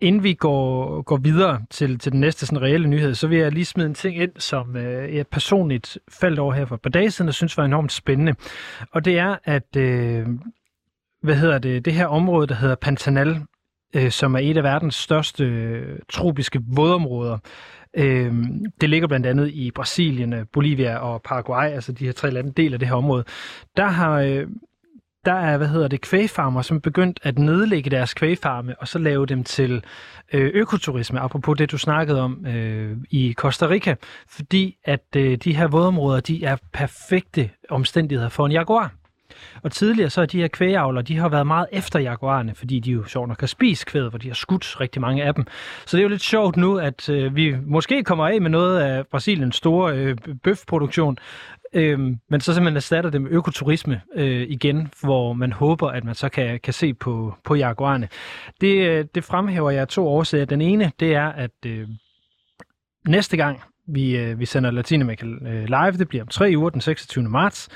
Inden vi går, går videre til, til den næste sådan, reelle nyhed, så vil jeg lige smide en ting ind, som øh, jeg personligt faldt over her for et par dage siden, og synes var enormt spændende. Og det er, at øh, hvad hedder det, det her område, der hedder Pantanal, øh, som er et af verdens største øh, tropiske vådområder. Øh, det ligger blandt andet i Brasilien, øh, Bolivia og Paraguay, altså de her tre lande del af det her område. Der har øh, der er, hvad hedder det, kvægfarmer, som er begyndt at nedlægge deres kvægfarme, og så lave dem til øh, økoturisme, apropos det, du snakkede om øh, i Costa Rica, fordi at øh, de her vådområder, de er perfekte omstændigheder for en jaguar. Og tidligere så er de her kvægeavler, de har været meget efter jaguarerne, fordi de jo sjovt nok kan spise kvædet, hvor de har skudt rigtig mange af dem. Så det er jo lidt sjovt nu, at øh, vi måske kommer af med noget af Brasiliens store øh, bøfproduktion, øh, men så simpelthen erstatter det med økoturisme øh, igen, hvor man håber, at man så kan, kan se på, på jaguarerne. Det, øh, det fremhæver jeg to årsager. Den ene, det er, at øh, næste gang vi, øh, vi sender Latinamerika øh, live, det bliver om tre uger, den 26. marts,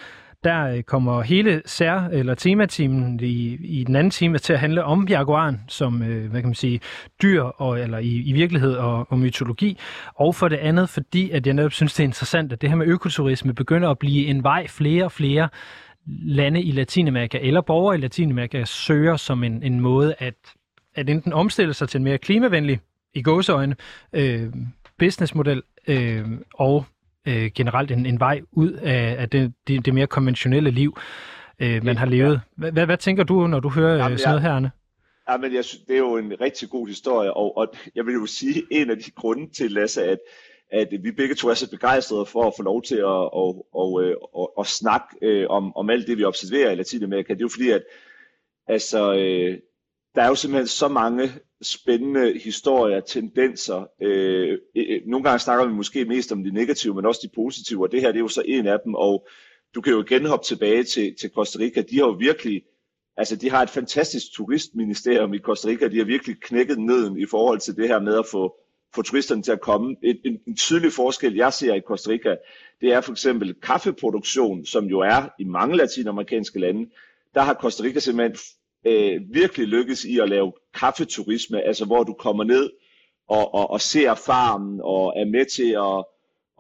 der øh, kommer hele sær- eller tematimen i, i den anden time til at handle om jaguaren som, øh, hvad kan man sige, dyr og, eller i, i virkelighed og, og mytologi. Og for det andet, fordi at jeg netop synes, det er interessant, at det her med økoturisme begynder at blive en vej flere og flere lande i Latinamerika eller borgere i Latinamerika søger som en, en måde at at enten omstille sig til en mere klimavenlig, i gåseøjne, øh, businessmodel, øh, og øh, generelt en, en vej ud af, af det, det, det mere konventionelle liv, øh, man har levet. Hvad, hvad, tænker du, når du hører Jamen, sådan noget her? Ja, men jeg synes, det er jo en rigtig god historie, og, og jeg vil jo sige, en af de grunde til, Lasse, at, at vi begge to er så begejstrede for at få lov til at, at, at, at, at, at snakke øh, om, om alt det, vi observerer i Latinamerika. Det er jo fordi, at altså, øh, der er jo simpelthen så mange spændende historier, tendenser. Øh, øh, øh, nogle gange snakker vi måske mest om de negative, men også de positive, og det her det er jo så en af dem, og du kan jo igen hoppe tilbage til, til Costa Rica. De har jo virkelig, altså de har et fantastisk turistministerium i Costa Rica, de har virkelig knækket neden i forhold til det her med at få, få turisterne til at komme. Et, en, en tydelig forskel, jeg ser i Costa Rica, det er for eksempel kaffeproduktion, som jo er i mange latinamerikanske lande. Der har Costa Rica simpelthen øh, virkelig lykkes i at lave kaffeturisme, altså hvor du kommer ned og, og, og ser farmen og er med til at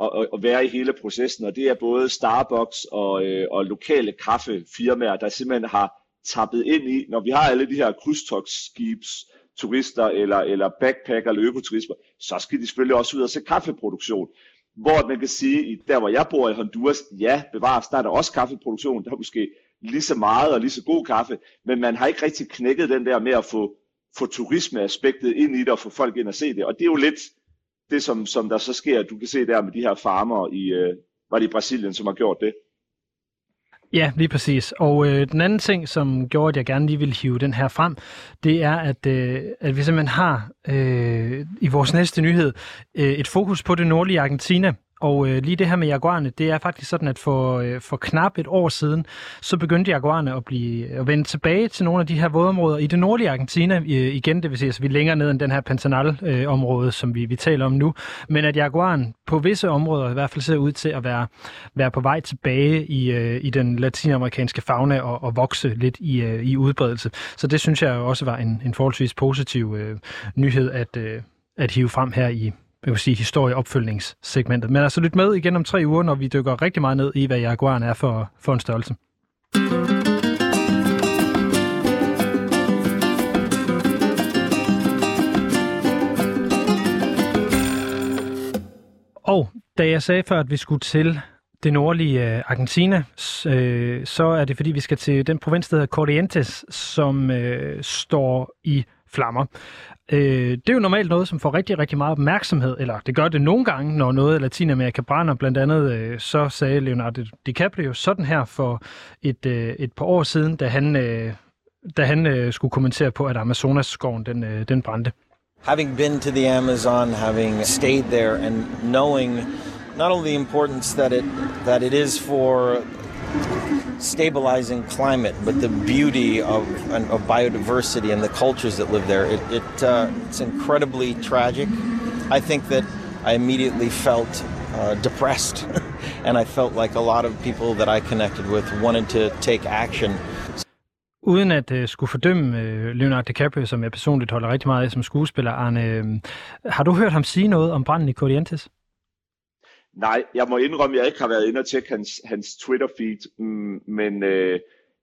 og, og være i hele processen, og det er både Starbucks og, øh, og lokale kaffefirmaer, der simpelthen har tappet ind i, når vi har alle de her krydstogsskibs, turister eller, eller backpacker eller økoturister, så skal de selvfølgelig også ud og se kaffeproduktion. Hvor man kan sige, der hvor jeg bor i Honduras, ja, bevares, der er der også kaffeproduktion, der er måske lige så meget og lige så god kaffe, men man har ikke rigtig knækket den der med at få, få turismeaspektet ind i det og få folk ind og se det. Og det er jo lidt det, som, som der så sker. Du kan se der med de her farmer i, øh, var det i Brasilien, som har gjort det. Ja, lige præcis. Og øh, den anden ting, som gjorde, at jeg gerne lige vil hive den her frem, det er, at, øh, at vi simpelthen har øh, i vores næste nyhed øh, et fokus på det nordlige Argentina. Og øh, lige det her med jaguarerne, det er faktisk sådan, at for, øh, for knap et år siden, så begyndte jaguarerne at, blive, at vende tilbage til nogle af de her vådområder i det nordlige Argentina øh, igen. Det vil sige, at altså, vi er længere ned end den her Pantanal-område, øh, som vi, vi taler om nu. Men at jaguaren på visse områder i hvert fald ser ud til at være, være på vej tilbage i, øh, i den latinamerikanske fauna og, og vokse lidt i, øh, i udbredelse. Så det synes jeg også var en, en forholdsvis positiv øh, nyhed at, øh, at hive frem her i, jeg vil sige, historieopfølgningssegmentet. Men altså lyt med igen om tre uger, når vi dykker rigtig meget ned i, hvad Jaguaren er for, for en størrelse. Og da jeg sagde før, at vi skulle til det nordlige øh, Argentina, øh, så er det fordi, vi skal til den provins, der hedder Corrientes, som øh, står i flammer. Øh, det er jo normalt noget, som får rigtig, rigtig meget opmærksomhed, eller det gør det nogle gange, når noget af Latinamerika brænder. Blandt andet øh, så sagde Leonardo DiCaprio sådan her for et, øh, et par år siden, da han, øh, da han øh, skulle kommentere på, at Amazonas-skoven den, øh, den brændte. Having been to the Amazon, having stayed there and knowing not only the importance that it that it is for stabilizing climate, but the beauty of, of biodiversity and the cultures that live there. It, it uh, it's incredibly tragic. I think that I immediately felt uh, depressed, and I felt like a lot of people that I connected with wanted to take action. Uden at uh, skulle fordømme uh, Leonardo DiCaprio, som jeg personligt holder rigtig meget af som skuespiller, Arne, uh, har du hørt ham sige noget om branden i Corrientes? Nej, jeg må indrømme, at jeg ikke har været inde og tjekke hans, hans Twitter-feed, mm, men øh,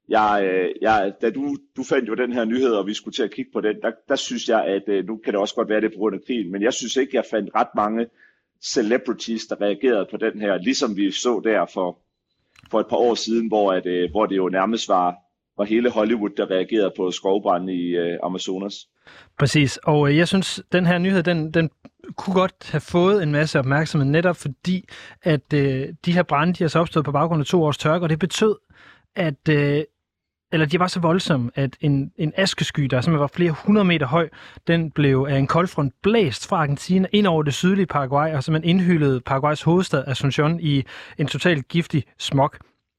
jeg, øh, jeg, da du, du fandt jo den her nyhed, og vi skulle til at kigge på den, der, der synes jeg, at øh, nu kan det også godt være det på grund af krigen, men jeg synes ikke, jeg fandt ret mange celebrities, der reagerede på den her, ligesom vi så der for, for et par år siden, hvor, at, øh, hvor det jo nærmest var, var hele Hollywood, der reagerede på skovbranden i øh, Amazonas. Præcis, og øh, jeg synes, den her nyhed, den, den kunne godt have fået en masse opmærksomhed, netop fordi, at øh, de her brænde, de har så opstået på baggrund af to års tørke, og det betød, at øh, eller de var så voldsomme, at en, en askesky, der simpelthen var flere hundrede meter høj, den blev af en koldfront blæst fra Argentina ind over det sydlige Paraguay, og simpelthen indhyldede Paraguays hovedstad Asunción i en totalt giftig smog.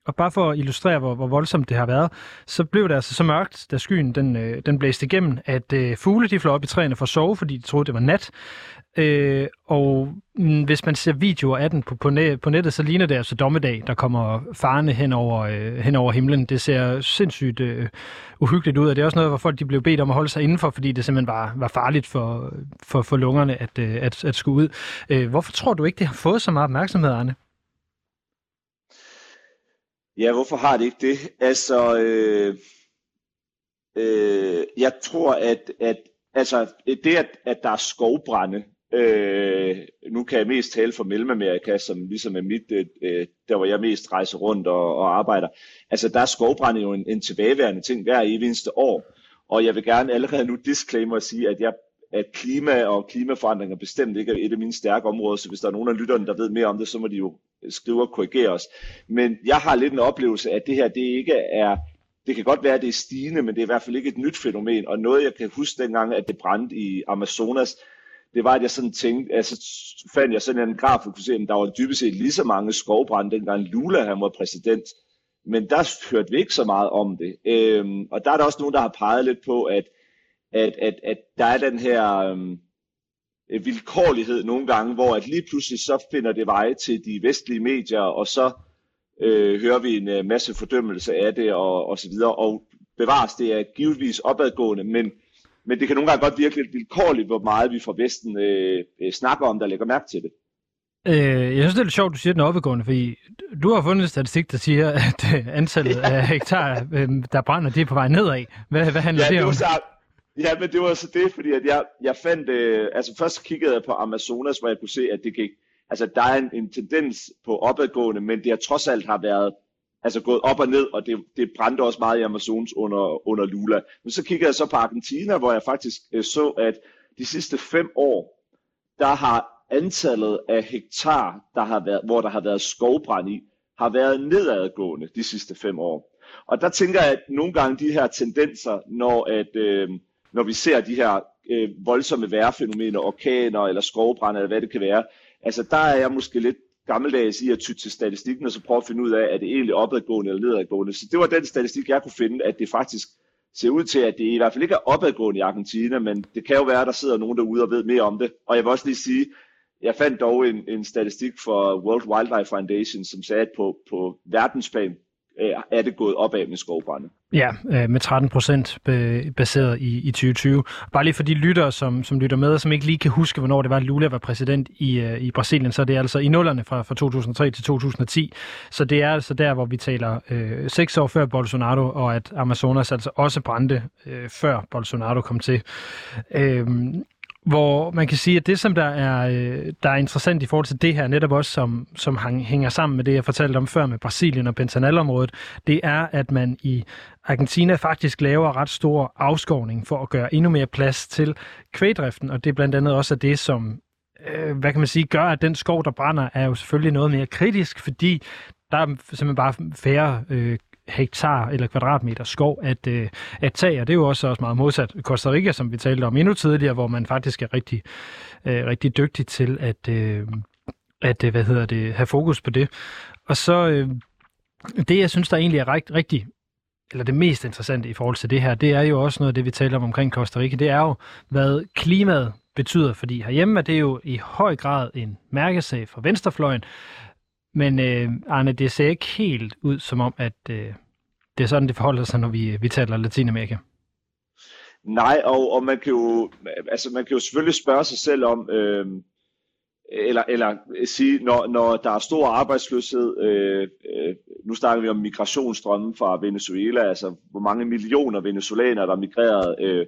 Og bare for at illustrere, hvor, hvor voldsomt det har været, så blev det altså så mørkt, da skyen den, øh, den blæste igennem, at øh, fugle de fløj op i træerne for at sove, fordi de troede, det var nat. Øh, og mh, hvis man ser videoer af den på, på, net, på nettet, så ligner det altså dommedag, der kommer farne hen over, øh, hen over himlen. Det ser sindssygt øh, uhyggeligt ud, og det er også noget, hvor folk de blev bedt om at holde sig indenfor, fordi det simpelthen var, var farligt for, for, for lungerne at, øh, at, at skulle ud. Øh, hvorfor tror du ikke, det har fået så meget opmærksomhed, Arne? Ja, hvorfor har det ikke det? Altså, øh, øh, jeg tror, at, at altså det, at, at der er skovbrænde, øh, nu kan jeg mest tale for Mellemamerika, som ligesom er mit, øh, øh der hvor jeg mest rejser rundt og, og arbejder. Altså der er skovbrænde jo en, en tilbageværende ting hver eneste år. Og jeg vil gerne allerede nu disclaimer at sige, at jeg at klima og klimaforandringer bestemt ikke er et af mine stærke områder, så hvis der er nogen af lytterne, der ved mere om det, så må de jo skrive og korrigere os. Men jeg har lidt en oplevelse af, at det her det ikke er, det kan godt være, at det er stigende, men det er i hvert fald ikke et nyt fænomen. Og noget, jeg kan huske dengang, at det brændte i Amazonas, det var, at jeg sådan tænkte, altså fandt jeg sådan en graf, og kunne se, at der var dybest set lige så mange skovbrænde, dengang Lula han var præsident. Men der hørte vi ikke så meget om det. Øhm, og der er der også nogen, der har peget lidt på, at at, at, at der er den her øhm, øh, vilkårlighed nogle gange, hvor at lige pludselig så finder det vej til de vestlige medier, og så øh, hører vi en øh, masse fordømmelse af det og, og så videre. Og bevares, det er givetvis opadgående, men, men det kan nogle gange godt virke lidt vilkårligt, hvor meget vi fra Vesten øh, øh, snakker om, der lægger mærke til det. Øh, jeg synes, det er lidt sjovt, du siger den opadgående, fordi du har fundet en statistik, der siger, at øh, antallet af hektar, øh, der brænder, det er på vej nedad. Hvad, hvad handler ja, det, det om? Så, Ja, men det var så det, fordi at jeg, jeg fandt, øh, altså først kiggede jeg på Amazonas, hvor jeg kunne se, at det gik, altså der er en, en tendens på opadgående, men det har trods alt har været, altså gået op og ned, og det, det brændte også meget i Amazonas under, under Lula. Men så kiggede jeg så på Argentina, hvor jeg faktisk øh, så, at de sidste fem år, der har antallet af hektar, der har været, hvor der har været skovbrand i, har været nedadgående de sidste fem år. Og der tænker jeg, at nogle gange de her tendenser, når at, øh, når vi ser de her øh, voldsomme vejrfænomener, orkaner eller skovbrænde, eller hvad det kan være. Altså der er jeg måske lidt gammeldags i at tytte til statistikken og så prøve at finde ud af, er det egentlig opadgående eller nedadgående. Så det var den statistik, jeg kunne finde, at det faktisk ser ud til, at det i hvert fald ikke er opadgående i Argentina, men det kan jo være, at der sidder nogen derude og ved mere om det. Og jeg vil også lige sige, jeg fandt dog en, en statistik for World Wildlife Foundation, som sagde, at på, på verdensplan øh, er det gået opad med skovbrænde. Ja, øh, med 13 procent baseret i, i 2020. Bare lige for de lyttere, som, som lytter med, og som ikke lige kan huske, hvornår det var, at Lula var præsident i, øh, i Brasilien, så er det altså i nullerne fra, fra 2003 til 2010. Så det er altså der, hvor vi taler øh, seks år før Bolsonaro, og at Amazonas altså også brændte øh, før Bolsonaro kom til. Øh, hvor man kan sige, at det, som der er, øh, der er interessant i forhold til det her, netop også som, som hænger sammen med det, jeg fortalte om før med Brasilien og Pantanalområdet, det er, at man i Argentina faktisk laver ret stor afskovning for at gøre endnu mere plads til kvægdriften, og det er blandt andet også det, som øh, hvad kan man sige, gør, at den skov, der brænder, er jo selvfølgelig noget mere kritisk, fordi der er simpelthen bare færre øh, hektar eller kvadratmeter skov at, øh, at tage, og det er jo også, også meget modsat Costa Rica, som vi talte om endnu tidligere, hvor man faktisk er rigtig, øh, rigtig dygtig til at, øh, at øh, hvad hedder det, have fokus på det. Og så øh, det, jeg synes, der egentlig er rigt, rigtig eller det mest interessante i forhold til det her, det er jo også noget af det, vi taler om omkring Costa Rica, det er jo, hvad klimaet betyder, fordi herhjemme er det jo i høj grad en mærkesag for venstrefløjen, men øh, Arne, det ser ikke helt ud som om, at øh, det er sådan, det forholder sig, når vi, vi taler Latinamerika. Nej, og, og man, kan jo, altså man kan jo selvfølgelig spørge sig selv om, øh, eller, eller sige, når, når der er stor arbejdsløshed, øh, øh, nu snakker vi om migrationsstrømmen fra Venezuela, altså hvor mange millioner venezolanere, der er migreret. Øh,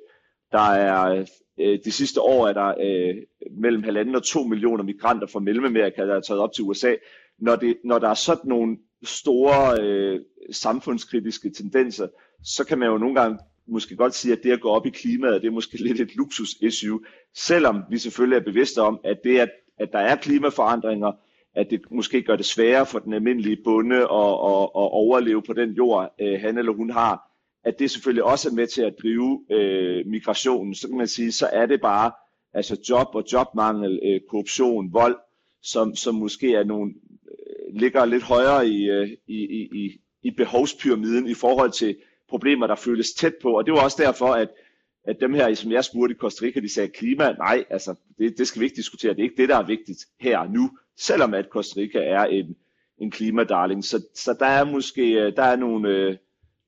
der er øh, de sidste år er der øh, mellem halvanden og to millioner migranter fra Mellemamerika, der er taget op til USA når, det, når der er sådan nogle store øh, samfundskritiske tendenser, så kan man jo nogle gange måske godt sige, at det at gå op i klimaet, det er måske lidt et luksus-issue, selvom vi selvfølgelig er bevidste om, at det, at, at der er klimaforandringer, at det måske gør det sværere for den almindelige bonde at, at, at overleve på den jord, øh, han eller hun har, at det selvfølgelig også er med til at drive øh, migrationen, så kan man sige, så er det bare altså job og jobmangel, øh, korruption, vold, som, som måske er nogle ligger lidt højere i, øh, i, i, i, i behovspyramiden i forhold til problemer, der føles tæt på. Og det var også derfor, at, at dem her, som jeg spurgte i Costa Rica, de sagde klima. Nej, altså, det, det skal vi ikke diskutere. Det er ikke det, der er vigtigt her og nu, selvom at Costa Rica er en, en klimadarling. Så, så der er måske øh, der er nogle, øh,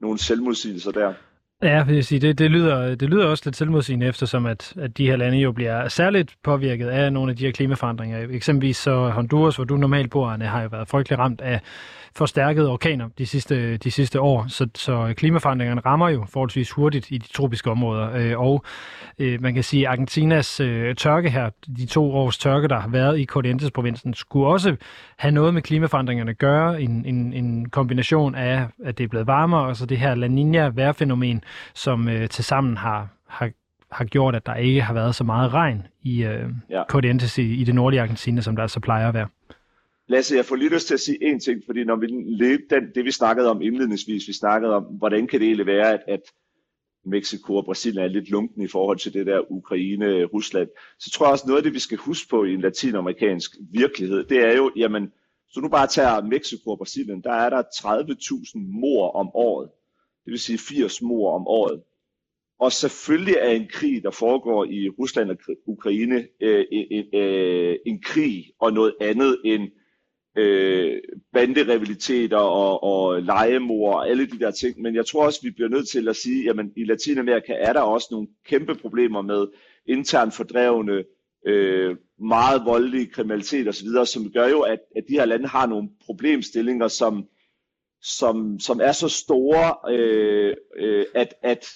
nogle selvmodsigelser der. Ja, vil jeg sige, det, det, lyder, det lyder også lidt selvmodsigende, eftersom at, at de her lande jo bliver særligt påvirket af nogle af de her klimaforandringer. Eksempelvis så Honduras, hvor du normalt bor, har jo været frygtelig ramt af forstærkede orkaner de sidste, de sidste år, så, så klimaforandringerne rammer jo forholdsvis hurtigt i de tropiske områder. Øh, og øh, man kan sige, at Argentinas øh, tørke her, de to års tørke, der har været i Corrientes-provincen, skulle også have noget med klimaforandringerne at gøre. En, en, en kombination af, at det er blevet varmere, og så det her La Niña-vejrfænomen, som øh, tilsammen har, har har gjort, at der ikke har været så meget regn i øh, ja. Corrientes i, i det nordlige Argentina, som der altså plejer at være. Lasse, jeg får lige lyst til at sige en ting, fordi når vi den, det vi snakkede om indledningsvis, vi snakkede om, hvordan kan det egentlig være, at, at Mexico og Brasilien er lidt lunken i forhold til det der Ukraine-Rusland, så tror jeg også noget af det, vi skal huske på i en latinamerikansk virkelighed, det er jo, jamen, så nu bare tager Mexico og Brasilien, der er der 30.000 mor om året. Det vil sige 80 mor om året. Og selvfølgelig er en krig, der foregår i Rusland og Ukraine, øh, en, øh, en krig og noget andet end øh, banderivalitet og, og legemord og alle de der ting. Men jeg tror også, vi bliver nødt til at sige, at i Latinamerika er der også nogle kæmpe problemer med intern fordrevne, øh, meget voldelige kriminalitet osv., som gør jo, at, at de her lande har nogle problemstillinger, som, som, som er så store, øh, øh, at, at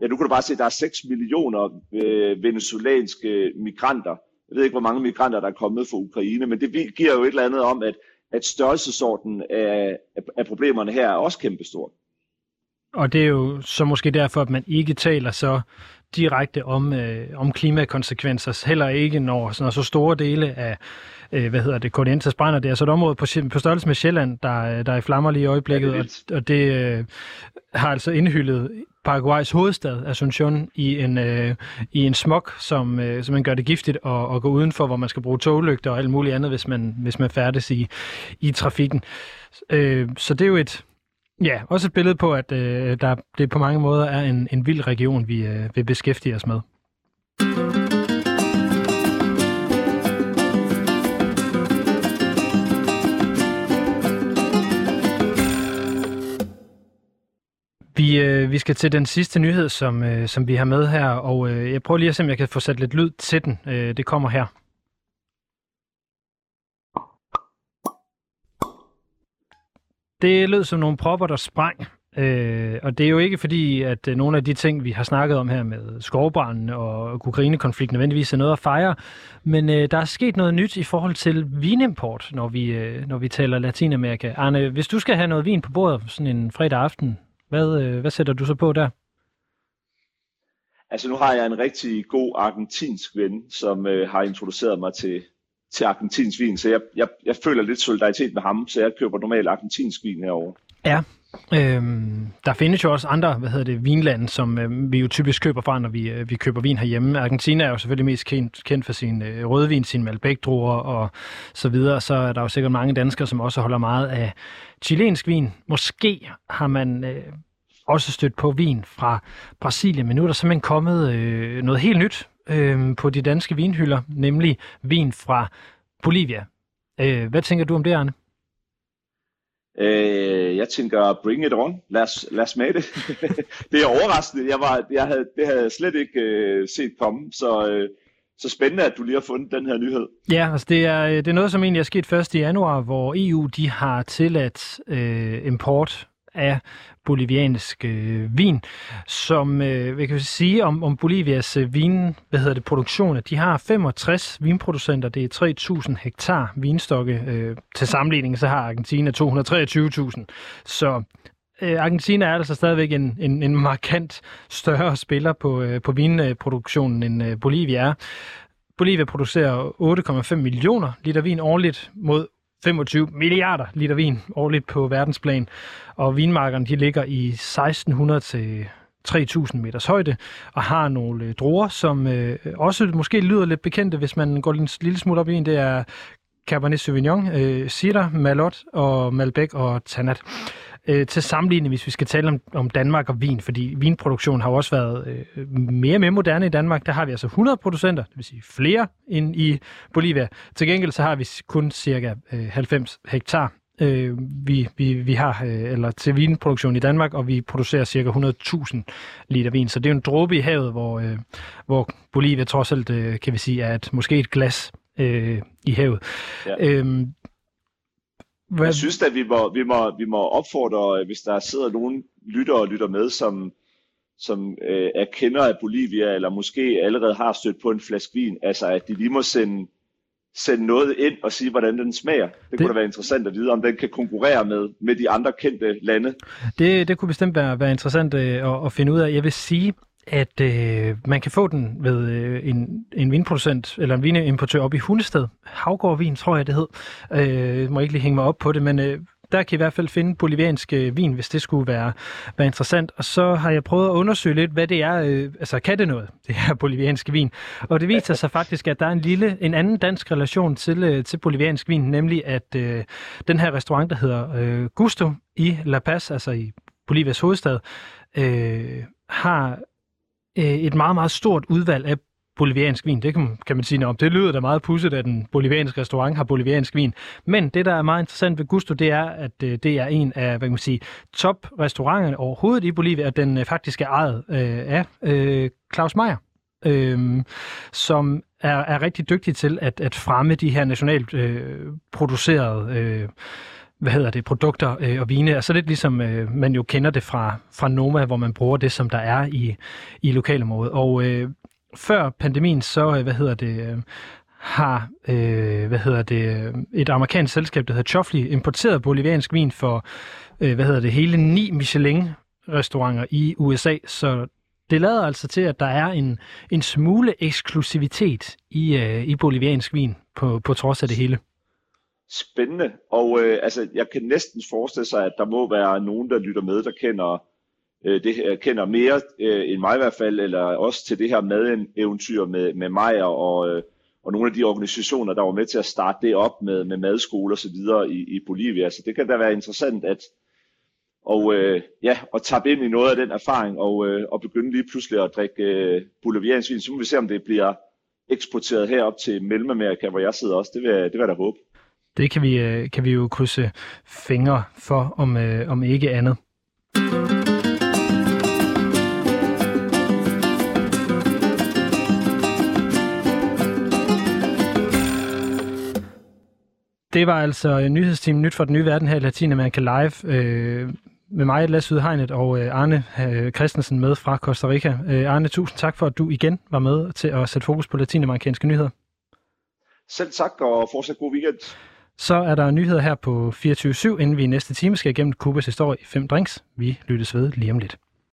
ja, nu kan du bare se, at der er 6 millioner øh, venezuelanske migranter, jeg ved ikke, hvor mange migranter, der er kommet fra Ukraine, men det giver jo et eller andet om, at, at størrelsesordenen af, af problemerne her er også kæmpestor. Og det er jo så måske derfor, at man ikke taler så direkte om, øh, om klimakonsekvenser, heller ikke når, når så store dele af øh, hvad hedder det, Corrientes brænder. Det er så et område på, på størrelse med Sjælland, der, der er i flammer lige i øjeblikket, ja, det og, og det øh, har altså indhyldet Paraguays hovedstad, Asunción, i en, øh, i en smog, som, øh, som man gør det giftigt at, at gå udenfor, hvor man skal bruge toglygter og alt muligt andet, hvis man, hvis man færdes i, i trafikken. Øh, så det er jo et, ja, også et billede på, at øh, der, det på mange måder er en, en vild region, vi øh, vil beskæftige os med. Vi, øh, vi skal til den sidste nyhed, som, øh, som vi har med her, og øh, jeg prøver lige at se, om jeg kan få sat lidt lyd til den. Øh, det kommer her. Det lød som nogle propper, der sprang. Øh, og det er jo ikke fordi, at øh, nogle af de ting, vi har snakket om her med skovbranden og Ukraine-konflikten nødvendigvis er noget at fejre, men øh, der er sket noget nyt i forhold til vinimport, når vi, øh, når vi taler Latinamerika. Arne, hvis du skal have noget vin på bordet sådan en fredag aften, hvad, øh, hvad sætter du så på der? Altså nu har jeg en rigtig god argentinsk ven, som øh, har introduceret mig til, til argentinsk vin, så jeg, jeg, jeg føler lidt solidaritet med ham, så jeg køber normalt argentinsk vin herovre. Ja, Øhm, der findes jo også andre hvad hedder det, vinlande, som øh, vi jo typisk køber fra, når vi, øh, vi køber vin herhjemme. Argentina er jo selvfølgelig mest kendt, kendt for sin øh, rødvin, sin Malbec-druer og så videre. Så er der jo sikkert mange danskere, som også holder meget af chilensk vin. Måske har man øh, også stødt på vin fra Brasilien, men nu er der simpelthen kommet øh, noget helt nyt øh, på de danske vinhylder, nemlig vin fra Bolivia. Øh, hvad tænker du om det, Arne? Øh, jeg tænker, bring it on. Lad os, lad os med det. det er overraskende. Jeg, var, jeg havde, det havde jeg slet ikke øh, set komme, så, øh, så spændende, at du lige har fundet den her nyhed. Ja, altså det er, det er noget, som egentlig er sket først i januar, hvor EU de har tilladt øh, import af boliviansk øh, vin, som øh, jeg kan sige om, om Bolivias øh, vin, hvad hedder det, produktion, at de har 65 vinproducenter, det er 3.000 hektar vinstokke. Øh, til sammenligning så har Argentina 223.000. Så øh, Argentina er altså stadigvæk en, en, en markant større spiller på, øh, på vinproduktionen end øh, Bolivia er. Bolivia producerer 8,5 millioner liter vin årligt mod 25 milliarder liter vin årligt på verdensplan, og vinmarkerne de ligger i 1600 til 3000 meters højde, og har nogle øh, druer, som øh, også måske lyder lidt bekendte, hvis man går en lille smule op i en. Det er Cabernet Sauvignon, øh, Syrah, Malot og Malbec og Tanat øh, til sammenligning, hvis vi skal tale om, om Danmark og vin, fordi vinproduktion har jo også været øh, mere og mere moderne i Danmark. Der har vi altså 100 producenter, det vil sige flere end i Bolivia. Til gengæld så har vi kun cirka øh, 90 hektar øh, vi, vi, vi har, øh, eller til vinproduktion i Danmark, og vi producerer cirka 100.000 liter vin. Så det er jo en dråbe i havet, hvor, øh, hvor Bolivia trods alt, øh, kan vi sige, er et, måske et glas øh, i havet. Ja. Øhm, hvad... Jeg synes at vi må, vi, må, vi må opfordre, hvis der sidder nogen lytter og lytter med, som, som øh, er kender af Bolivia, eller måske allerede har stødt på en flaske vin, altså at de lige må sende sende noget ind og sige, hvordan den smager. Det, det kunne da være interessant at vide, om den kan konkurrere med, med de andre kendte lande. Det, det kunne bestemt være, være interessant øh, at, at finde ud af. Jeg vil sige, at øh, man kan få den ved øh, en, en vinproducent eller en vinimportør op i Hundested. Havgård Vin, tror jeg det hed. Øh, må ikke lige hænge mig op på det, men øh, der kan I hvert fald finde boliviansk øh, vin, hvis det skulle være, være interessant. Og så har jeg prøvet at undersøge lidt, hvad det er, øh, altså kan det noget, det her bolivianske vin. Og det viser sig faktisk, at der er en lille, en anden dansk relation til, øh, til boliviansk vin, nemlig at øh, den her restaurant, der hedder øh, Gusto i La Paz, altså i Bolivias hovedstad, øh, har Øh, et meget, meget stort udvalg af boliviansk vin. Det kan, kan man sige, om det lyder da meget pudset, at en boliviansk restaurant har boliviansk vin. Men det, der er meget interessant ved Gusto, det er, at øh, det er en af hvad kan man sige, top-restauranterne overhovedet i Bolivia, og den øh, faktisk er ejet øh, af øh, Claus Meier, Øhm, som er, er rigtig dygtig til at, at fremme de her nationalt øh, producerede øh, hvad hedder det, produkter øh, og vine. Altså lidt ligesom øh, man jo kender det fra, fra Noma, hvor man bruger det, som der er i, i lokalområdet. Og øh, før pandemien, så, øh, hvad hedder det, øh, har øh, hvad hedder det, øh, et amerikansk selskab, der hedder Choffley, importeret boliviansk vin for øh, hvad hedder det, hele ni Michelin-restauranter i USA. Så det lader altså til, at der er en, en smule eksklusivitet i, øh, i boliviansk vin på, på trods af det hele. Spændende. Og øh, altså, jeg kan næsten forestille sig, at der må være nogen, der lytter med, der kender øh, det her, kender mere øh, end mig i hvert fald, eller også til det her madeventyr med, med mig og, øh, og nogle af de organisationer, der var med til at starte det op med, med madskole og så videre i, i Bolivia. Så det kan da være interessant at og, øh, ja, og tappe ind i noget af den erfaring og, øh, og begynde lige pludselig at drikke øh, boliviansk vin. Så må vi se, om det bliver eksporteret herop til Mellemamerika, hvor jeg sidder også. Det vil, det vil jeg da håbe. Det kan vi, øh, kan vi jo krydse fingre for, om, øh, om ikke andet. Det var altså øh, nyhedsteam Nyt for den nye verden her i Latinamerika Live. Øh, med mig, Lasse Udhegnet og øh, Arne øh, Christensen med fra Costa Rica. Øh, Arne, tusind tak for, at du igen var med til at sætte fokus på latinamerikanske nyheder. Selv tak, og fortsat god weekend. Så er der nyheder her på 24-7, inden vi i næste time skal igennem Kubas historie i fem drinks. Vi lyttes ved lige om lidt.